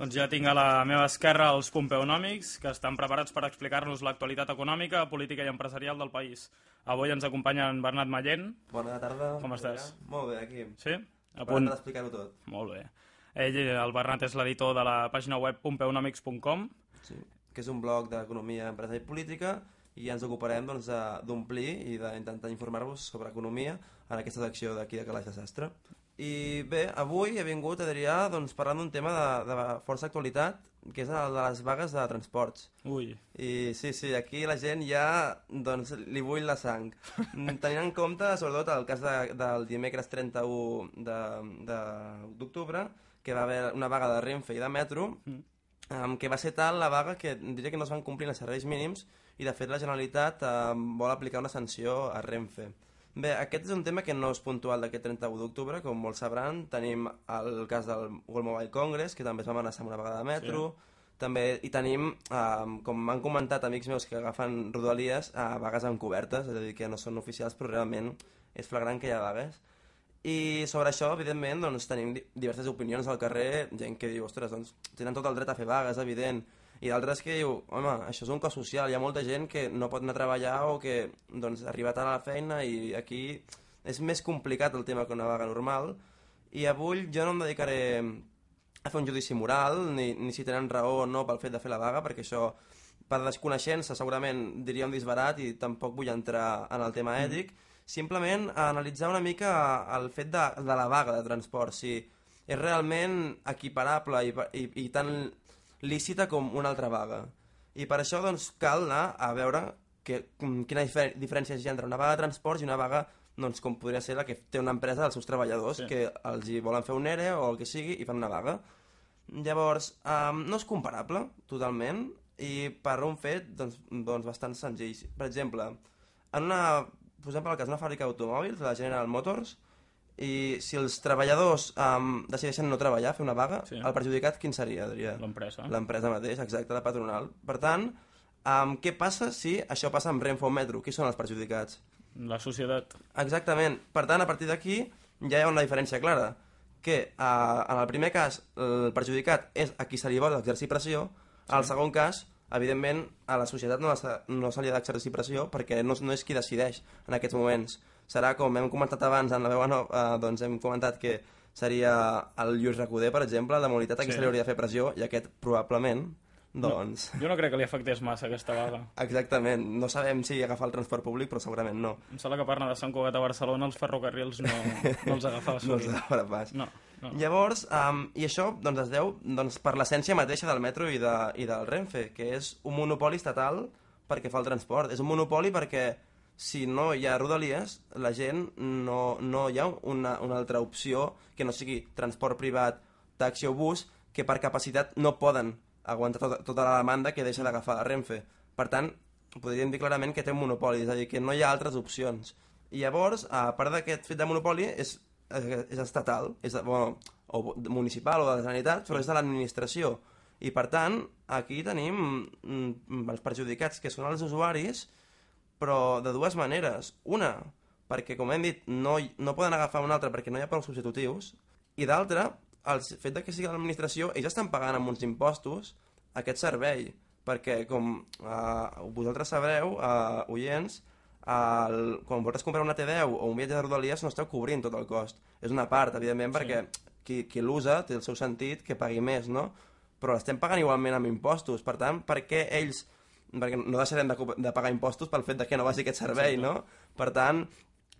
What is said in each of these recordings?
Doncs ja tinc a la meva esquerra els pompeonòmics, que estan preparats per explicar-nos l'actualitat econòmica, política i empresarial del país. Avui ens acompanya en Bernat Mallent. Bona tarda. Com estàs? Molt bé, aquí. Sí? A punt d'explicar-ho tot. Molt bé. Ell, el Bernat, és l'editor de la pàgina web pompeonomics.com. Sí, que és un blog d'economia, empresa i política, i ja ens ocuparem doncs, d'omplir i d'intentar informar-vos sobre economia en aquesta secció d'aquí de Calaix de Sastre. I bé, avui he vingut, Adrià, doncs, parlant d'un tema de, de força actualitat, que és el de les vagues de transports. Ui. I sí, sí, aquí la gent ja doncs, li bull la sang. Tenint en compte, sobretot, el cas de, del dimecres 31 d'octubre, que va haver una vaga de Renfe i de Metro, mm. um, que va ser tal la vaga que diria que no es van complir els serveis mínims i, de fet, la Generalitat um, vol aplicar una sanció a Renfe. Bé, aquest és un tema que no és puntual d'aquest 31 d'octubre, com molts sabran. Tenim el cas del World Mobile Congress, que també es va amenaçar una vegada de metro. Sí. També hi tenim, eh, com m'han comentat amics meus que agafen rodalies, eh, vagues encobertes, és a dir, que no són oficials, però realment és flagrant que hi ha vagues. I sobre això, evidentment, doncs, tenim diverses opinions al carrer, gent que diu, ostres, doncs, tenen tot el dret a fer vagues, evident, i d'altres que diu, home, això és un cos social, hi ha molta gent que no pot anar a treballar o que doncs, arriba tard a la feina i aquí és més complicat el tema que una vaga normal i avui jo no em dedicaré a fer un judici moral ni, ni si tenen raó o no pel fet de fer la vaga perquè això per desconeixença segurament diria un disbarat i tampoc vull entrar en el tema mm. ètic mm. simplement a analitzar una mica el fet de, de la vaga de transport si és realment equiparable i, i, i tan lícita com una altra vaga. I per això doncs, cal anar a veure que, quina difer diferència hi ha entre una vaga de transports i una vaga doncs, com podria ser la que té una empresa dels seus treballadors, sí. que els hi volen fer un ERE o el que sigui i fan una vaga. Llavors, um, no és comparable totalment i per un fet doncs, doncs bastant senzill. Per exemple, en una, posem per el cas una fàbrica d'automòbils, la General Motors, i si els treballadors um, decideixen no treballar, fer una vaga, sí. el perjudicat quin seria, Adrià? L'empresa. L'empresa mateix, exacte, la patronal. Per tant, um, què passa si això passa amb Renfe o Metro? Qui són els perjudicats? La societat. Exactament. Per tant, a partir d'aquí ja hi ha una diferència clara que uh, en el primer cas el perjudicat és a qui se li vol exercir pressió, sí. al segon cas evidentment a la societat no, no se li ha d'exercir pressió perquè no, no és qui decideix en aquests moments serà com hem comentat abans en la veu no, eh, doncs hem comentat que seria el Lluís Recoder, per exemple, de mobilitat a qui sí. se li hauria de fer pressió i aquest probablement doncs... No, jo no crec que li afectés massa aquesta vaga. Exactament. No sabem si agafar el transport públic, però segurament no. Em sembla que per anar de Sant Cugat a Barcelona els ferrocarrils no, no els agafava no els agafava pas. No, no. Llavors, um, i això doncs, es deu doncs, per l'essència mateixa del metro i, de, i del Renfe, que és un monopoli estatal perquè fa el transport. És un monopoli perquè si no hi ha rodalies, la gent no, no hi ha una, una altra opció que no sigui transport privat, taxi o bus, que per capacitat no poden aguantar tota, tota la demanda que deixa d'agafar la Renfe. Per tant, podríem dir clarament que té un monopoli, és a dir, que no hi ha altres opcions. I llavors, a part d'aquest fet de monopoli, és, és estatal, és, bueno, o municipal o de la Generalitat, però és de l'administració. I per tant, aquí tenim mm, els perjudicats, que són els usuaris, però de dues maneres. Una, perquè, com hem dit, no, no poden agafar una altra perquè no hi ha prou substitutius, i d'altra, el fet de que sigui l'administració, ells estan pagant amb uns impostos aquest servei, perquè, com eh, vosaltres sabreu, eh, oients, el, quan vosaltres comprar una T10 o un viatge de Rodalies no esteu cobrint tot el cost. És una part, evidentment, sí. perquè qui, qui l'usa té el seu sentit que pagui més, no? Però l'estem pagant igualment amb impostos. Per tant, per què ells perquè no deixarem de, de pagar impostos pel fet de que no vagi aquest servei, sí, no? Per tant,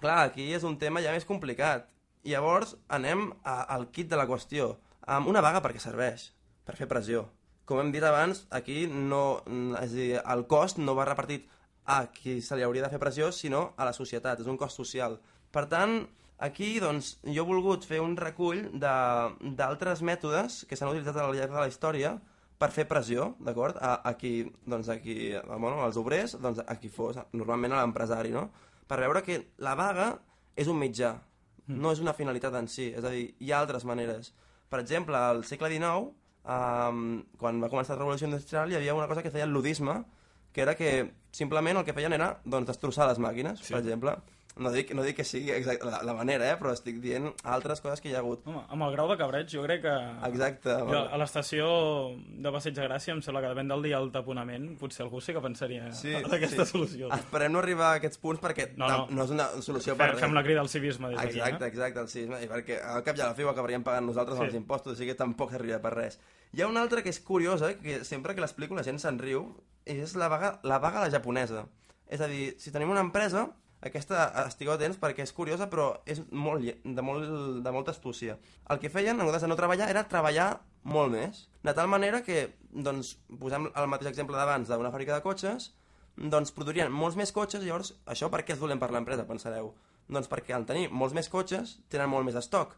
clar, aquí és un tema ja més complicat. I llavors anem a, al kit de la qüestió. Amb una vaga perquè serveix, per fer pressió. Com hem dit abans, aquí no, és dir, el cost no va repartit a qui se li hauria de fer pressió, sinó a la societat, és un cost social. Per tant, aquí doncs, jo he volgut fer un recull d'altres mètodes que s'han utilitzat al llarg de la història per fer pressió, d'acord? A, a qui, doncs, a qui, bueno, als obrers, doncs, a qui fos, normalment a l'empresari, no? Per veure que la vaga és un mitjà, mm. no és una finalitat en si, és a dir, hi ha altres maneres. Per exemple, al segle XIX, um, quan va començar la revolució industrial, hi havia una cosa que feia el ludisme, que era que simplement el que feien era doncs, destrossar les màquines, sí. per exemple. No dic, no dic que sigui exacte la, la manera, eh? però estic dient altres coses que hi ha hagut. Home, amb el grau de cabreig jo crec que... Exacte. Jo, a l'estació de Passeig de Gràcia em sembla que depèn del dia del taponament, potser algú sí que pensaria Sí, en aquesta sí. solució. Esperem no arribar a aquests punts perquè No, no, no. és una solució Fem, per fem la crida al civisme des d'aquí. Exacte, Eh? exacte, el sisme, i perquè al cap i a la fi ho acabaríem pagant nosaltres Sí. els impostos, o sigui que tampoc serviria per res. Hi ha una altra que és curiosa, que sempre que l'explico la gent se'n riu, és la vaga, la vaga a la japonesa. És a dir, si tenim una empresa, aquesta estigueu atents perquè és curiosa però és molt, de, molt, de molta astúcia. El que feien en comptes de no treballar era treballar molt més. De tal manera que, doncs, posem el mateix exemple d'abans d'una fàbrica de cotxes, doncs produirien molts més cotxes, llavors això per què és dolent per l'empresa, pensareu? Doncs perquè al tenir molts més cotxes tenen molt més estoc.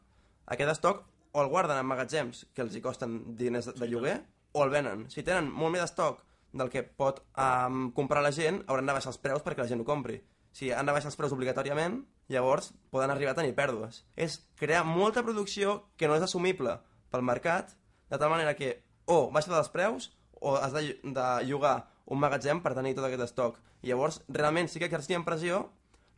Aquest estoc o el guarden en magatzems que els hi costen diners de, de lloguer o el venen. Si tenen molt més estoc del que pot um, comprar la gent, hauran de baixar els preus perquè la gent ho compri. Si han de baixar els preus obligatòriament, llavors poden arribar a tenir pèrdues. És crear molta producció que no és assumible pel mercat, de tal manera que o baixa dels preus o has de, de llogar un magatzem per tenir tot aquest estoc. I llavors, realment sí que exercien pressió,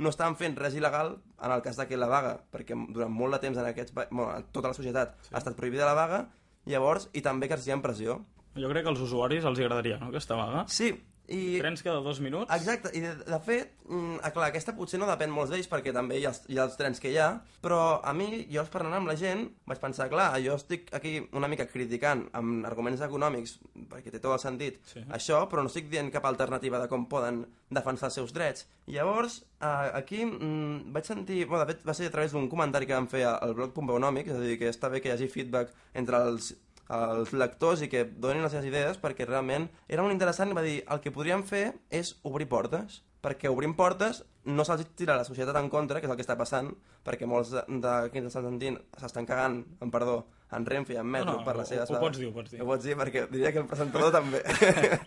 no estaven fent res il·legal en el cas de que la vaga, perquè durant molt de temps en aquests, bueno, en tota la societat sí. ha estat prohibida la vaga, llavors, i també exercien pressió. Jo crec que als usuaris els agradaria, no?, aquesta vaga. Sí, i... Trens cada dos minuts. Exacte, i de, de fet, mm, ah, clar, aquesta potser no depèn molts d'ells perquè també hi ha, els, hi ha els trens que hi ha, però a mi, jo parlant amb la gent, vaig pensar, clar, jo estic aquí una mica criticant amb arguments econòmics, perquè té tot el sentit, Sí. això, però no estic dient cap alternativa de com poden defensar els seus drets. Llavors, eh, aquí mm, vaig sentir, bueno, de fet va ser a través d'un comentari que vam fer al blog Pompeonòmic, és a dir, que està bé que hi hagi feedback entre els els lectors i que donin les seves idees perquè realment era molt interessant i va dir el que podríem fer és obrir portes perquè obrint portes no se'ls tira la societat en contra, que és el que està passant perquè molts estan sentint s'estan cagant, en perdó, en Renfe i en Metro No, no, per les ho- seves ho vagues. pots dir, ho pots dir. Ho pots dir perquè diria que el presentador també.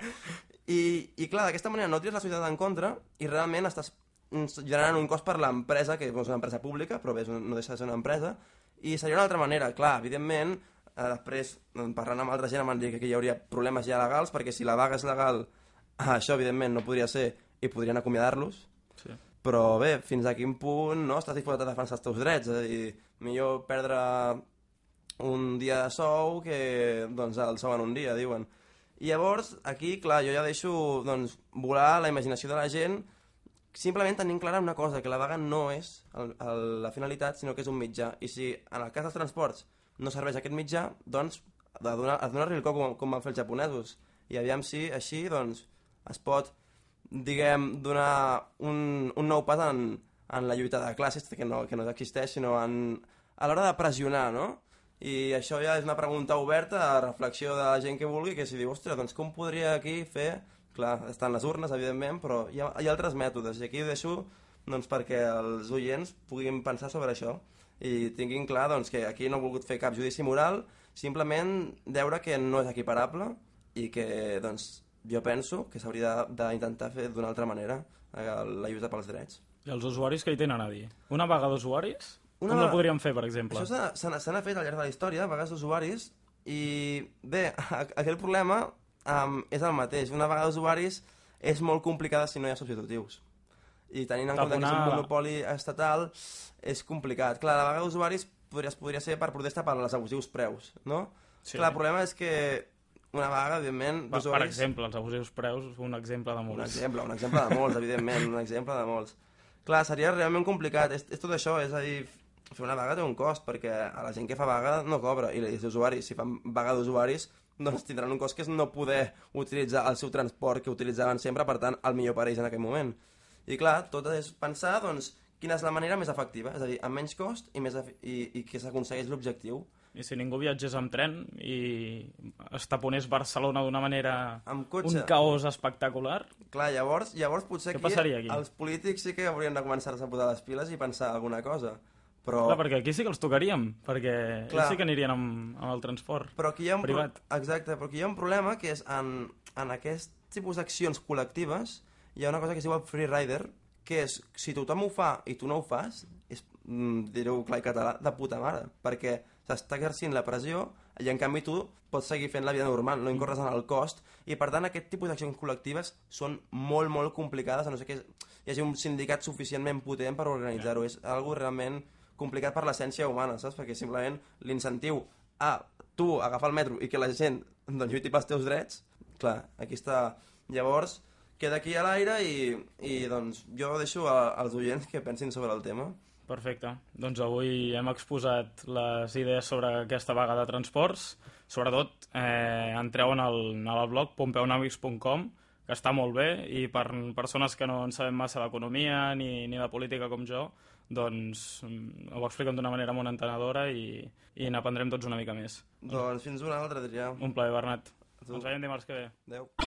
I, I clar, d'aquesta manera no tires la societat en contra i realment estàs generant un cost per l'empresa, que és una empresa pública, però bé, no deixa de ser una empresa, i seria una altra manera, clar, evidentment, eh, després, doncs, parlant amb altra gent, em van dir que hi hauria problemes ja legals, perquè si la vaga és legal, això evidentment no podria ser i podrien acomiadar-los, Sí. però bé, fins a quin punt no estàs disposat a defensar els teus drets? És a dir, millor perdre un dia de sou que doncs, el sou en un dia, diuen. I llavors, aquí, clar, jo ja deixo doncs, volar la imaginació de la gent simplement tenint clara una cosa, que la vaga no és el, el, la finalitat, sinó que és un mitjà. I si en el cas dels transports no serveix aquest mitjà, doncs de donar- de donar-li el cop com, com van fer els japonesos. I aviam si així doncs, es pot diguem, donar un, un nou pas en, en la lluita de classes, que no, que no existeix, sinó en, a l'hora de pressionar, no? I això ja és una pregunta oberta a reflexió de la gent que vulgui, que si diu, ostres, doncs com podria aquí fer... Clar, estan les urnes, evidentment, però hi ha, hi ha altres mètodes, i aquí ho deixo doncs, perquè els oients puguin pensar sobre això i tinguin clar doncs, que aquí no he volgut fer cap judici moral, simplement veure que no és equiparable i que doncs, jo penso que s'hauria d'intentar fer d'una altra manera eh, la lluita pels drets. I els usuaris què hi tenen a dir? Una vaga d'usuaris? Una Com la podríem fer, per exemple? Això se n'ha fet al llarg de la història, a vegades d'usuaris, i bé, aquell problema um, és el mateix. Una vaga d'usuaris és molt complicada si no hi ha substitutius. I tenint en compte que és un monopoli estatal, és complicat. Clar, la vaga d'usuaris podria, podria ser per protesta per als abusius preus, no? Sí. Clar, el problema és que una vaga, evidentment, Per, per d'usuaris... exemple, els abusius preus, un exemple de Un molts. exemple, un exemple de molts, evidentment, un exemple de molts. Clar, seria realment complicat, és, és tot això, és a dir, fer una vaga té un cost, perquè a la gent que fa vaga no cobra, i els usuaris, si fan vaga d'usuaris, doncs tindran un cost que és no poder utilitzar el seu transport que utilitzaven sempre, per tant, el millor per ells en aquell moment. I clar, tot és pensar, doncs, quina és la manera més efectiva, és a dir, amb menys cost i, més i, i que s'aconsegueix l'objectiu. I si ningú viatgés amb tren i es taponés Barcelona d'una manera... Amb cotxe. Un caos espectacular? Clar, llavors, llavors potser Què aquí, aquí? els polítics sí que haurien de començar-se a posar les piles i pensar alguna cosa. Però, Clar, perquè aquí sí que els tocaríem, perquè Clar. ells sí que anirien amb, amb el transport. però aquí hi ha un pro- privat. Exacte, però aquí hi ha un problema que és en, en aquest tipus d'accions col·lectives hi ha una cosa que es diu el free rider, que és, si tothom ho fa i tu no ho fas, és, mm, dir-ho clar i català, de puta mare, perquè s'està exercint la pressió i en canvi tu pots seguir fent la vida normal, no incorres en el cost i per tant aquest tipus d'accions col·lectives són molt, molt complicades a no sé que hi hagi un sindicat suficientment potent per organitzar-ho, és algo realment complicat per l'essència humana, saps? Perquè simplement l'incentiu a tu agafar el metro i que la gent doncs, lluiti pels teus drets, clar, aquí està. Llavors, queda aquí a l'aire i, i doncs jo deixo a, als oients que pensin sobre el tema. Perfecte. Doncs avui hem exposat les idees sobre aquesta vaga de transports. Sobretot, eh, entreu en el, en el blog pompeunamics.com, que està molt bé, i per persones que no en sabem massa d'economia ni, ni de política com jo, doncs mm, ho expliquen d'una manera molt entenedora i, i n'aprendrem tots una mica més. Doncs fins una altra, Adrià. Un plaer, Bernat. Ens veiem dimarts que ve. Adéu.